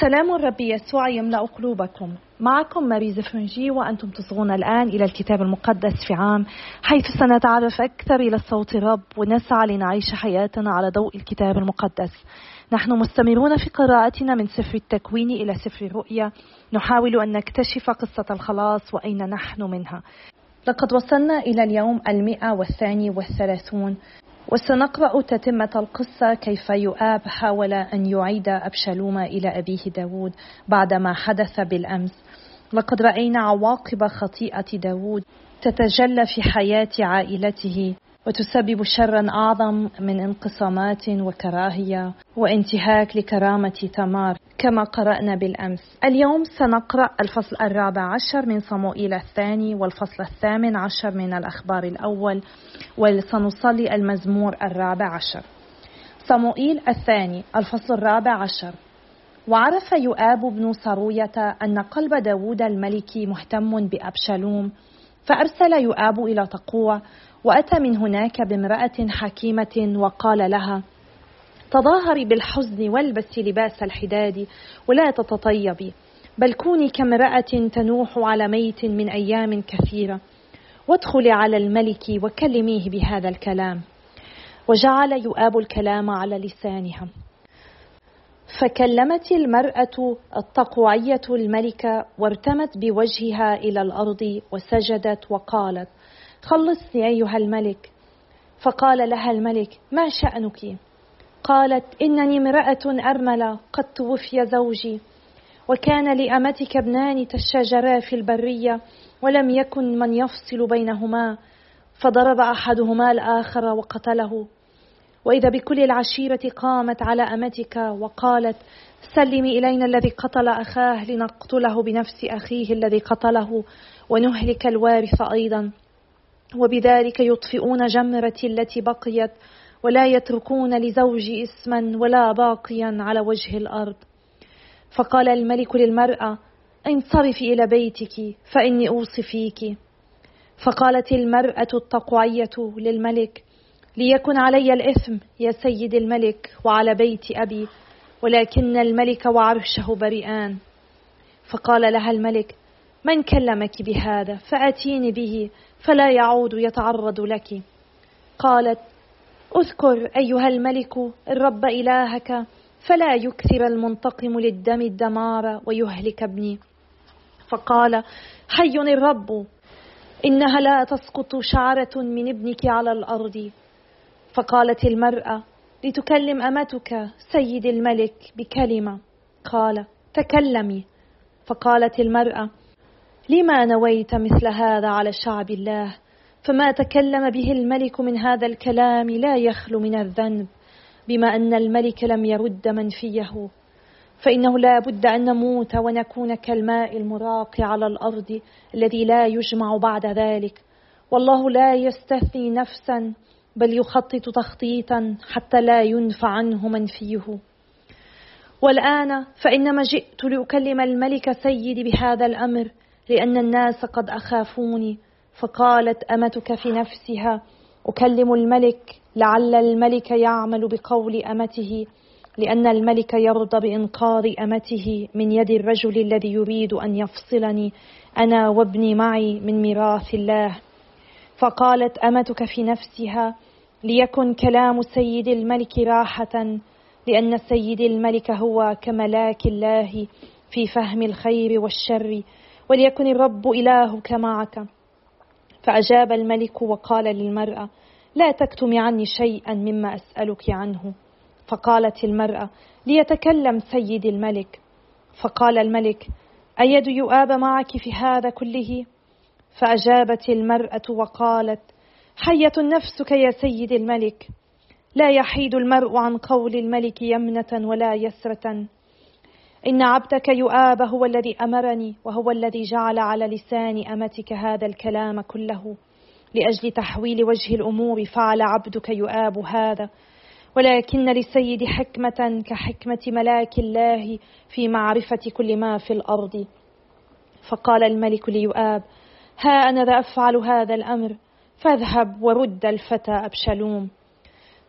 سلام الرب يسوع يملأ قلوبكم. معكم ماريز فرنجي وأنتم تصغون الآن إلى الكتاب المقدس في عام حيث سنتعرف أكثر إلى صوت الرب ونسعى لنعيش حياتنا على ضوء الكتاب المقدس. نحن مستمرون في قراءتنا من سفر التكوين إلى سفر الرؤيا. نحاول أن نكتشف قصة الخلاص وأين نحن منها. لقد وصلنا إلى اليوم المئة والثاني والثلاثون. وسنقرأ تتمة القصة كيف يؤاب حاول أن يعيد أبشالوم إلى أبيه داود بعدما حدث بالأمس. لقد رأينا عواقب خطيئة داود تتجلى في حياة عائلته وتسبب شرا أعظم من انقسامات وكراهية وانتهاك لكرامة تمار. كما قرأنا بالأمس. اليوم سنقرأ الفصل الرابع عشر من صموئيل الثاني والفصل الثامن عشر من الأخبار الأول وسنصلي المزمور الرابع عشر. صموئيل الثاني الفصل الرابع عشر وعرف يؤاب بن صروية أن قلب داود الملك مهتم بأبشالوم فأرسل يؤاب إلى تقوى وأتى من هناك بامرأة حكيمة وقال لها تظاهري بالحزن والبسي لباس الحداد ولا تتطيبي بل كوني كامرأة تنوح على ميت من أيام كثيرة وادخلي على الملك وكلميه بهذا الكلام. وجعل يؤاب الكلام على لسانها. فكلمت المرأة التقوعية الملكة وارتمت بوجهها إلى الأرض وسجدت وقالت خلصني أيها الملك. فقال لها الملك ما شأنك؟ قالت إنني امرأة أرملة قد توفي زوجي. وكان لأمتك ابنان تشاجرا في البرية ولم يكن من يفصل بينهما. فضرب أحدهما الآخر وقتله. وإذا بكل العشيرة قامت على أمتك وقالت سلمي إلينا الذي قتل أخاه لنقتله بنفس أخيه الذي قتله ونهلك الوارث أيضا. وبذلك يطفئون جمرتي التي بقيت. ولا يتركون لزوجي اسما ولا باقيا على وجه الأرض. فقال الملك للمرأة انصرفي إلى بيتك فإني أوصي فيك. فقالت المرأة التقوعيه للملك ليكن علي الإثم يا سيد الملك وعلى بيت أبي ولكن الملك وعرشه بريئان. فقال لها الملك من كلمك بهذا؟ فأتيني به فلا يعود يتعرض لك. قالت أذكر أيها الملك الرب إلهك فلا يكثر المنتقم للدم الدمار ويهلك ابني. فقال حي الرب إنها لا تسقط شعرة من ابنك على الأرض. فقالت المرأة لتكلم أمتك سيد الملك بكلمة. قال تكلمي. فقالت المرأة لما نويت مثل هذا على شعب الله؟ فما تكلم به الملك من هذا الكلام لا يخلو من الذنب بما أن الملك لم يرد منفيه. فإنه لا بد أن نموت ونكون كالماء المراق على الأرض الذي لا يجمع بعد ذلك. والله لا يستثني نفسا بل يخطط تخطيطا حتى لا ينفع عنه منفيه. والآن فإنما جئت لأكلم الملك سيدي بهذا الأمر لأن الناس قد أخافوني. فقالت أمتك في نفسها أكلم الملك لعل الملك يعمل بقول أمته لأن الملك يرضى بإنقاذ أمته من يد الرجل الذي يريد أن يفصلني أنا وابني معي من ميراث الله. فقالت أمتك في نفسها ليكن كلام سيد الملك راحة لأن سيد الملك هو كملاك الله في فهم الخير والشر وليكن الرب إلهك معك. فأجاب الملك وقال للمرأة لا تكتمي عني شيئا مما أسألك عنه. فقالت المرأة ليتكلم سيدي الملك. فقال الملك أيد يؤاب معك في هذا كله؟ فأجابت المرأة وقالت حية نفسك يا سيد الملك. لا يحيد المرء عن قول الملك يمنة ولا يسرة. إن عبدك يؤاب هو الذي أمرني وهو الذي جعل على لسان أمتك هذا الكلام كله. لأجل تحويل وجه الأمور فعل عبدك يؤاب هذا. ولكن للسيد حكمة كحكمة ملاك الله في معرفة كل ما في الأرض. فقال الملك ليؤاب ها أنا ذا أفعل هذا الأمر فاذهب ورد الفتى أبشلوم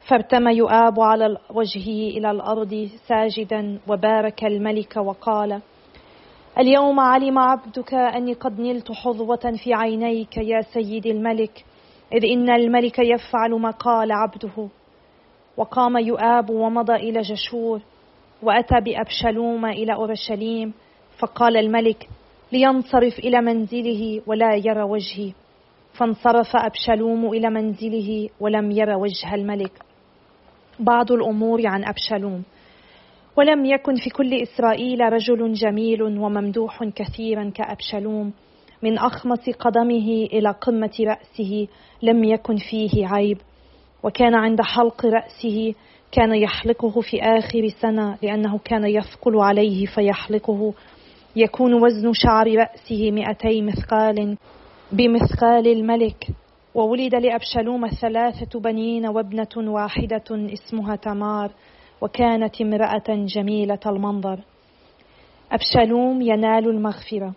فارتمى يؤاب على وجهه إلى الأرض ساجدا وبارك الملك وقال اليوم علم عبدك أني قد نلت حظوة في عينيك يا سيدي الملك إذ إن الملك يفعل ما قال عبده. وقام يؤاب ومضى إلى جشور وأتى بأبشلوم إلى أورشليم فقال الملك لينصرف إلى منزله ولا يرى وجهي. فانصرف أبشلوم إلى منزله ولم ير وجه الملك. بعض الأمور عن أبشلوم ولم يكن في كل إسرائيل رجل جميل وممدوح كثيرا كأبشلوم من أخمص قدمه إلى قمة رأسه لم يكن فيه عيب. وكان عند حلق رأسه كان يحلقه في آخر سنة لأنه كان يثقل عليه فيحلقه. يكون وزن شعر رأسه مئتي مثقال بمثقال الملك. وولد لأبشلوم ثلاثة بنين وابنة واحدة اسمها تمار وكانت امرأة جميلة المنظر. أبشلوم ينال المغفرة.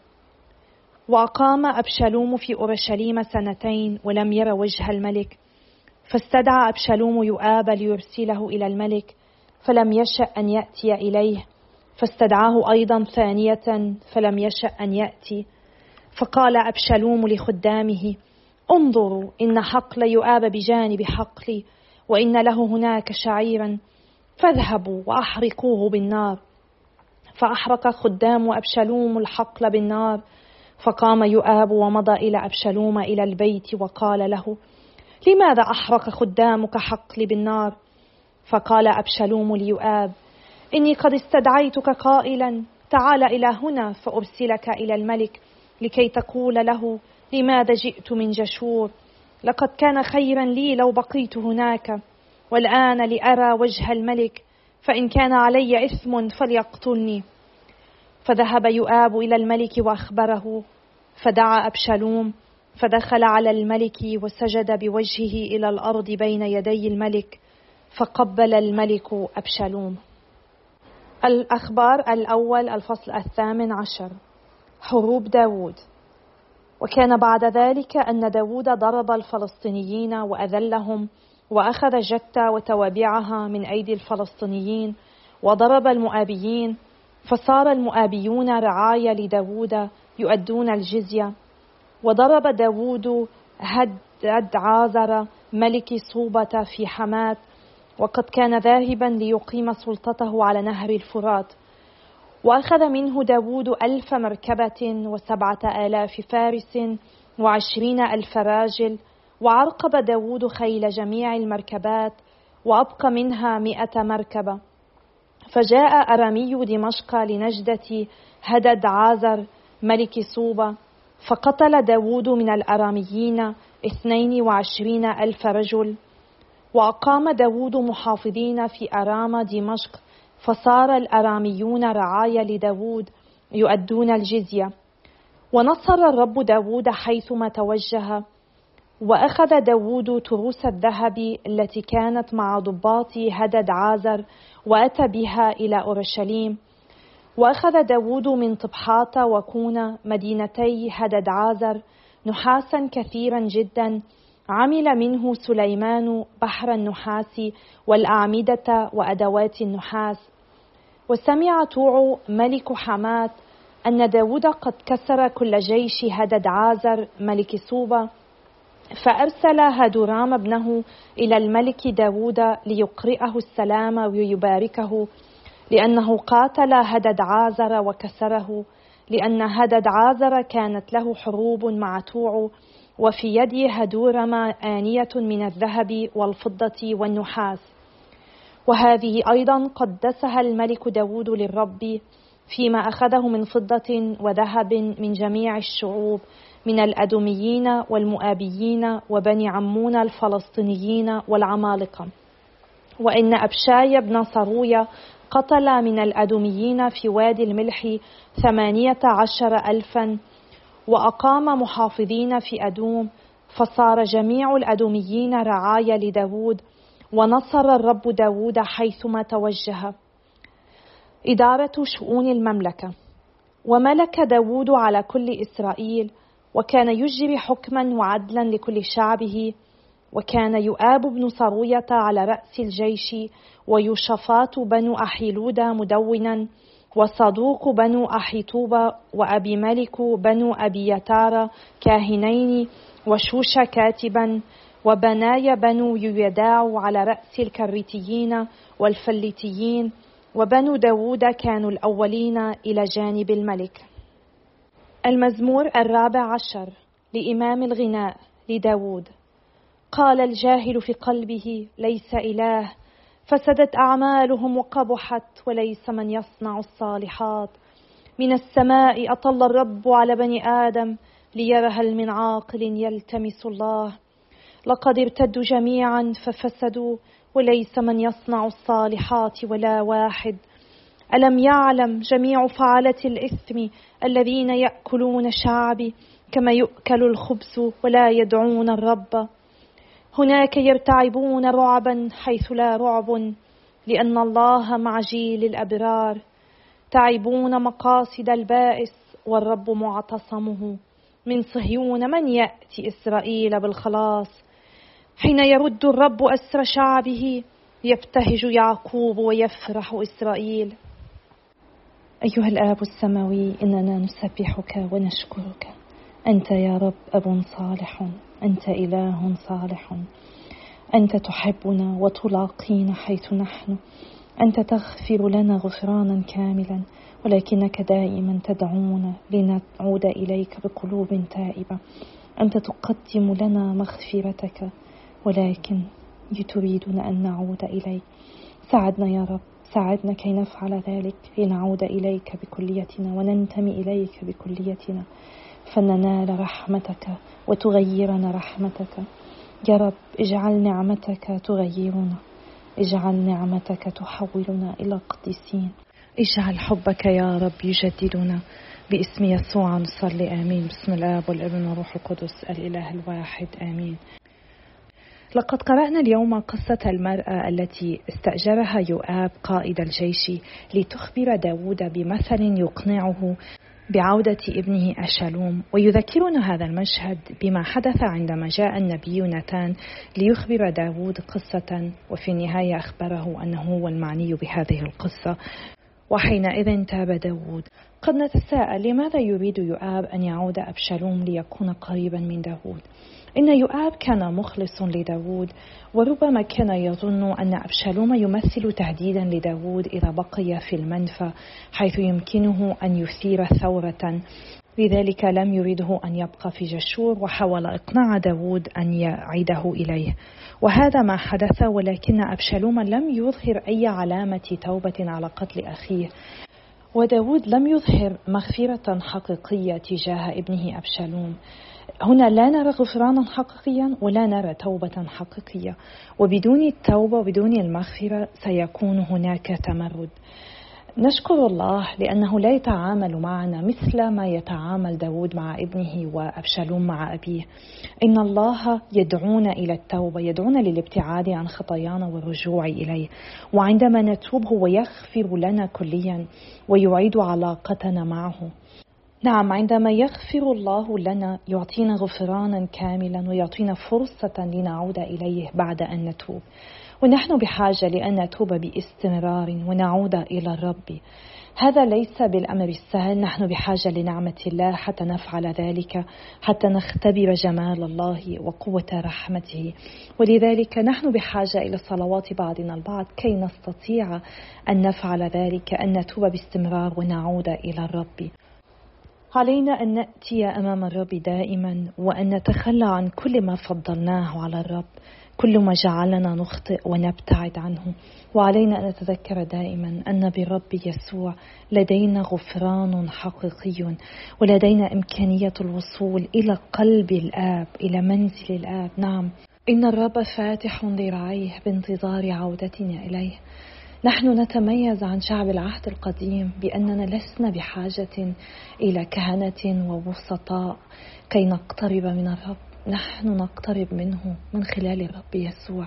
وأقام أبشلوم في أورشليم سنتين ولم ير وجه الملك. فاستدعى أبشلوم يؤاب ليرسله إلى الملك فلم يشأ أن يأتي إليه. فاستدعاه أيضا ثانية فلم يشأ أن يأتي. فقال أبشلوم لخدامه انظروا إن حقل يؤاب بجانب حقلي وإن له هناك شعيرا فاذهبوا وأحرقوه بالنار. فأحرق خدام أبشلوم الحقل بالنار فقام يؤاب ومضى إلى أبشلوم إلى البيت وقال له لماذا أحرق خدامك حقلي بالنار؟ فقال أبشلوم ليؤاب إني قد استدعيتك قائلا تعال إلى هنا فأرسلك إلى الملك لكي تقول له لماذا جئت من جشور؟ لقد كان خيرا لي لو بقيت هناك. والآن لأرى وجه الملك فإن كان علي إثم فليقتلني. فذهب يؤاب إلى الملك وأخبره. فدعا أبشالوم فدخل على الملك وسجد بوجهه إلى الأرض بين يدي الملك فقبل الملك أبشالوم. الأخبار الأول الفصل الثامن عشر. حروب داود وكان بعد ذلك أن داود ضرب الفلسطينيين وأذلهم وأخذ جتة وتوابعها من أيدي الفلسطينيين وضرب المؤابيين فصار المؤابيون رعايا لداود يؤدون الجزية. وضرب داود هد عازر ملك صوبة في حماة وقد كان ذاهبا ليقيم سلطته على نهر الفرات. وأخذ منه داود ألف مركبة وسبعة آلاف فارس وعشرين ألف راجل وعرقب داود خيل جميع المركبات وأبقى منها مئة مركبة. فجاء أرامي دمشق لنجدة هدد عازر ملك صوبة فقتل داود من الأراميين اثنين وعشرين ألف رجل. وأقام داود محافظين في أرام دمشق فصار الأراميون رعايا لداود يؤدون الجزية. ونصر الرب داود حيثما توجه وأخذ داود تروس الذهب التي كانت مع ضباط هدد عازر وأتى بها إلى أورشليم. وأخذ داود من طبحات وكون مدينتي هدد عازر نحاسا كثيرا جدا عمل منه سليمان بحر النحاس والأعمدة وأدوات النحاس. وسمع توع ملك حمات أن داود قد كسر كل جيش هدد عازر ملك صوبة فأرسل هدورام ابنه إلى الملك داود ليقرئه السلام ويباركه لأنه قاتل هدد عازر وكسره لأن هدد عازر كانت له حروب مع توع وفي يد هدورم آنية من الذهب والفضة والنحاس. وهذه أيضا قدسها الملك داود للرب فيما أخذه من فضة وذهب من جميع الشعوب من الأدوميين والمؤابيين وبني عمون الفلسطينيين والعمالقة. وإن أبشاي بن صرويا قتل من الأدوميين في وادي الملح ثمانية عشر ألفا وأقام محافظين في أدوم فصار جميع الأدوميين رعايا لداود ونصر الرب داود حيثما توجه. إدارة شؤون المملكة. وملك داود على كل إسرائيل وكان يجري حكما وعدلا لكل شعبه وكان يؤاب بن صروية على رأس الجيش ويوشفات بن أحيلودا مدونا وصدوق بن أحيطوب وأبي ملك بن أبي يتار كاهنين وشوش كاتبا وبناي بنو يداع على رأس الكريتيين والفلتيين وبنو داود كانوا الأولين إلى جانب الملك. المزمور الرابع عشر لإمام الغناء لداود. قال الجاهل في قلبه ليس إله فسدت أعمالهم وقبحت وليس من يصنع الصالحات. من السماء أطل الرب على بني آدم ليرى هل من عاقل يلتمس الله. لقد ارتدوا جميعا ففسدوا وليس من يصنع الصالحات ولا واحد. ألم يعلم جميع فعله الإثم الذين يأكلون شعبي كما يؤكل الخبز ولا يدعون الرب؟ هناك يرتعبون رعبا حيث لا رعب لأن الله مع جيل الأبرار. تعبون مقاصد البائس والرب معتصمه. من صهيون من يأتي إسرائيل بالخلاص. حين يرد الرب أسر شعبه يبتهج يعقوب ويفرح إسرائيل. أيها الآب السماوي إننا نسبحك ونشكرك. أنت يا رب أب صالح. أنت إله صالح. أنت تحبنا وتلاقينا حيث نحن. أنت تغفر لنا غفرانا كاملا ولكنك دائما تدعونا لنعود إليك بقلوب تائبة. أنت تقدم لنا مغفرتك ولكن تريدنا أن نعود إليك. ساعدنا يا رب ساعدنا كي نفعل ذلك. لنعود إليك بكليتنا وننتمي إليك بكليتنا. فننال رحمتك وتغيرنا رحمتك. يا رب اجعل نعمتك تغيرنا. اجعل نعمتك تحولنا إلى قديسين اجعل حبك يا رب يجددنا. باسم يسوع نصلي آمين. بسم الآب والابن والروح القدس الإله الواحد آمين. لقد قرأنا اليوم قصة المرأة التي استأجرها يؤاب قائد الجيش لتخبر داود بمثل يقنعه بعودة ابنه أشالوم ويذكرنا هذا المشهد بما حدث عندما جاء النبي نتان ليخبر داود قصة وفي النهاية أخبره أنه هو المعني بهذه القصة. وحينئذ تاب داود. قد نتساءل لماذا يريد يؤاب أن يعود أبشالوم ليكون قريبا من داود؟ إن يؤاب كان مخلص لداود وربما كان يظن أن أبشالوم يمثل تهديدا لداود إذا بقي في المنفى حيث يمكنه أن يثير ثورة. لذلك لم يريده أن يبقى في جشور وحاول إقناع داود أن يعيده إليه. وهذا ما حدث ولكن أبشالوم لم يظهر أي علامة توبة على قتل أخيه. وداود لم يظهر مغفرة حقيقية تجاه ابنه أبشالوم. هنا لا نرى غفرانا حقيقيا ولا نرى توبة حقيقية. وبدون التوبة وبدون المغفرة سيكون هناك تمرد. نشكر الله لأنه لا يتعامل معنا مثل ما يتعامل داود مع ابنه وأبشالوم مع أبيه. إن الله يدعونا إلى التوبة يدعونا للابتعاد عن خطايانا والرجوع إليه. وعندما نتوب هو يغفر لنا كليا ويعيد علاقتنا معه. نعم عندما يغفر الله لنا يعطينا غفرانا كاملا ويعطينا فرصة لنعود إليه بعد أن نتوب. ونحن بحاجة لأن نتوب باستمرار ونعود إلى الرب. هذا ليس بالأمر السهل. نحن بحاجة لنعمة الله حتى نفعل ذلك حتى نختبر جمال الله وقوة رحمته. ولذلك نحن بحاجة إلى صلوات بعضنا البعض كي نستطيع أن نفعل ذلك أن نتوب باستمرار ونعود إلى الرب. علينا أن نأتي أمام الرب دائما وأن نتخلى عن كل ما فضلناه على الرب. كل ما جعلنا نخطئ ونبتعد عنه. وعلينا أن نتذكر دائما أن بالرب يسوع لدينا غفران حقيقي ولدينا إمكانية الوصول إلى قلب الآب إلى منزل الآب. نعم. إن الرب فاتح ذراعيه بانتظار عودتنا إليه. نحن نتميز عن شعب العهد القديم بأننا لسنا بحاجة إلى كهنة ووسطاء كي نقترب من الرب. نحن نقترب منه من خلال الرب يسوع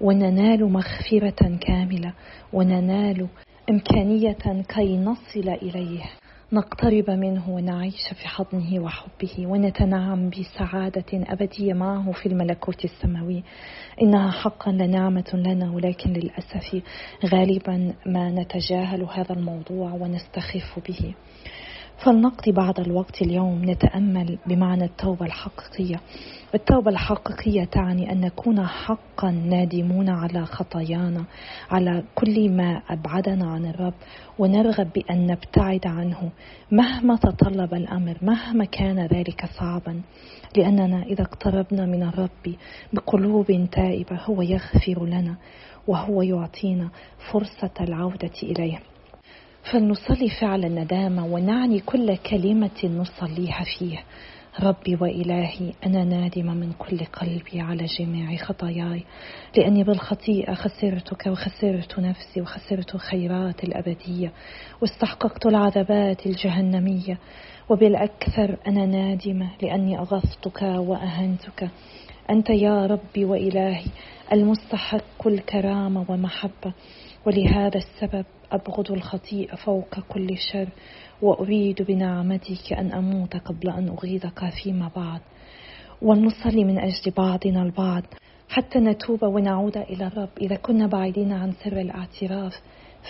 وننال مغفرة كاملة وننال إمكانية كي نصل إليه. نقترب منه ونعيش في حضنه وحبه ونتنعم بسعادة أبدية معه في الملكوت السماوي. إنها حقا لنعمة لنا ولكن للأسف غالبا ما نتجاهل هذا الموضوع ونستخف به. فلنقضي بعض الوقت اليوم نتأمل بمعنى التوبة الحقيقية. التوبة الحقيقية تعني أن نكون حقا نادمون على خطايانا على كل ما أبعدنا عن الرب ونرغب بأن نبتعد عنه مهما تطلب الأمر مهما كان ذلك صعبا. لأننا إذا اقتربنا من الرب بقلوب تائبة هو يغفر لنا وهو يعطينا فرصة العودة إليه. فلنصلي فعل الندامة ونعني كل كلمة نصليها فيه. ربي وإلهي أنا نادمة من كل قلبي على جميع خطاياي. لأني بالخطيئة خسرتك وخسرت نفسي وخسرت خيرات الأبدية. واستحققت العذابات الجهنمية. وبالأكثر أنا نادمة لأني أغضتك وأهنتك. أنت يا ربي وإلهي المستحق الكرامة ومحبة ولهذا السبب أبغض الخطيئة فوق كل شر وأريد بنعمتك أن أموت قبل أن أغيظك فيما بعد. ولنصلي من أجل بعضنا البعض حتى نتوب ونعود إلى الرب. إذا كنا بعيدين عن سر الاعتراف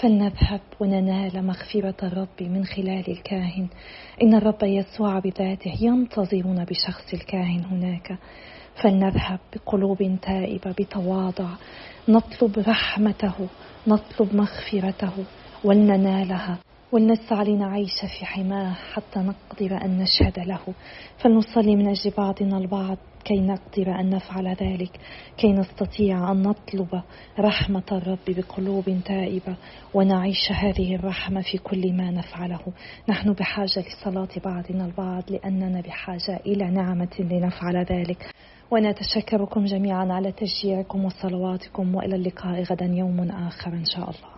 فلنذهب وننال مغفرة الرب من خلال الكاهن. إن الرب يسوع بذاته ينتظرنا بشخص الكاهن هناك. فلنذهب بقلوب تائبة بتواضع. نطلب رحمته. نطلب مغفرته ولننالها ولنسعى لنعيش في حماه حتى نقدر أن نشهد له. فلنصلي من أجل بعضنا البعض كي نقدر أن نفعل ذلك كي نستطيع أن نطلب رحمة الرب بقلوب تائبة ونعيش هذه الرحمة في كل ما نفعله. نحن بحاجة لصلاة بعضنا البعض لأننا بحاجة إلى نعمة لنفعل ذلك. ونتشكركم جميعا على تشجيعكم وصلواتكم وإلى اللقاء غدا يوم آخر إن شاء الله.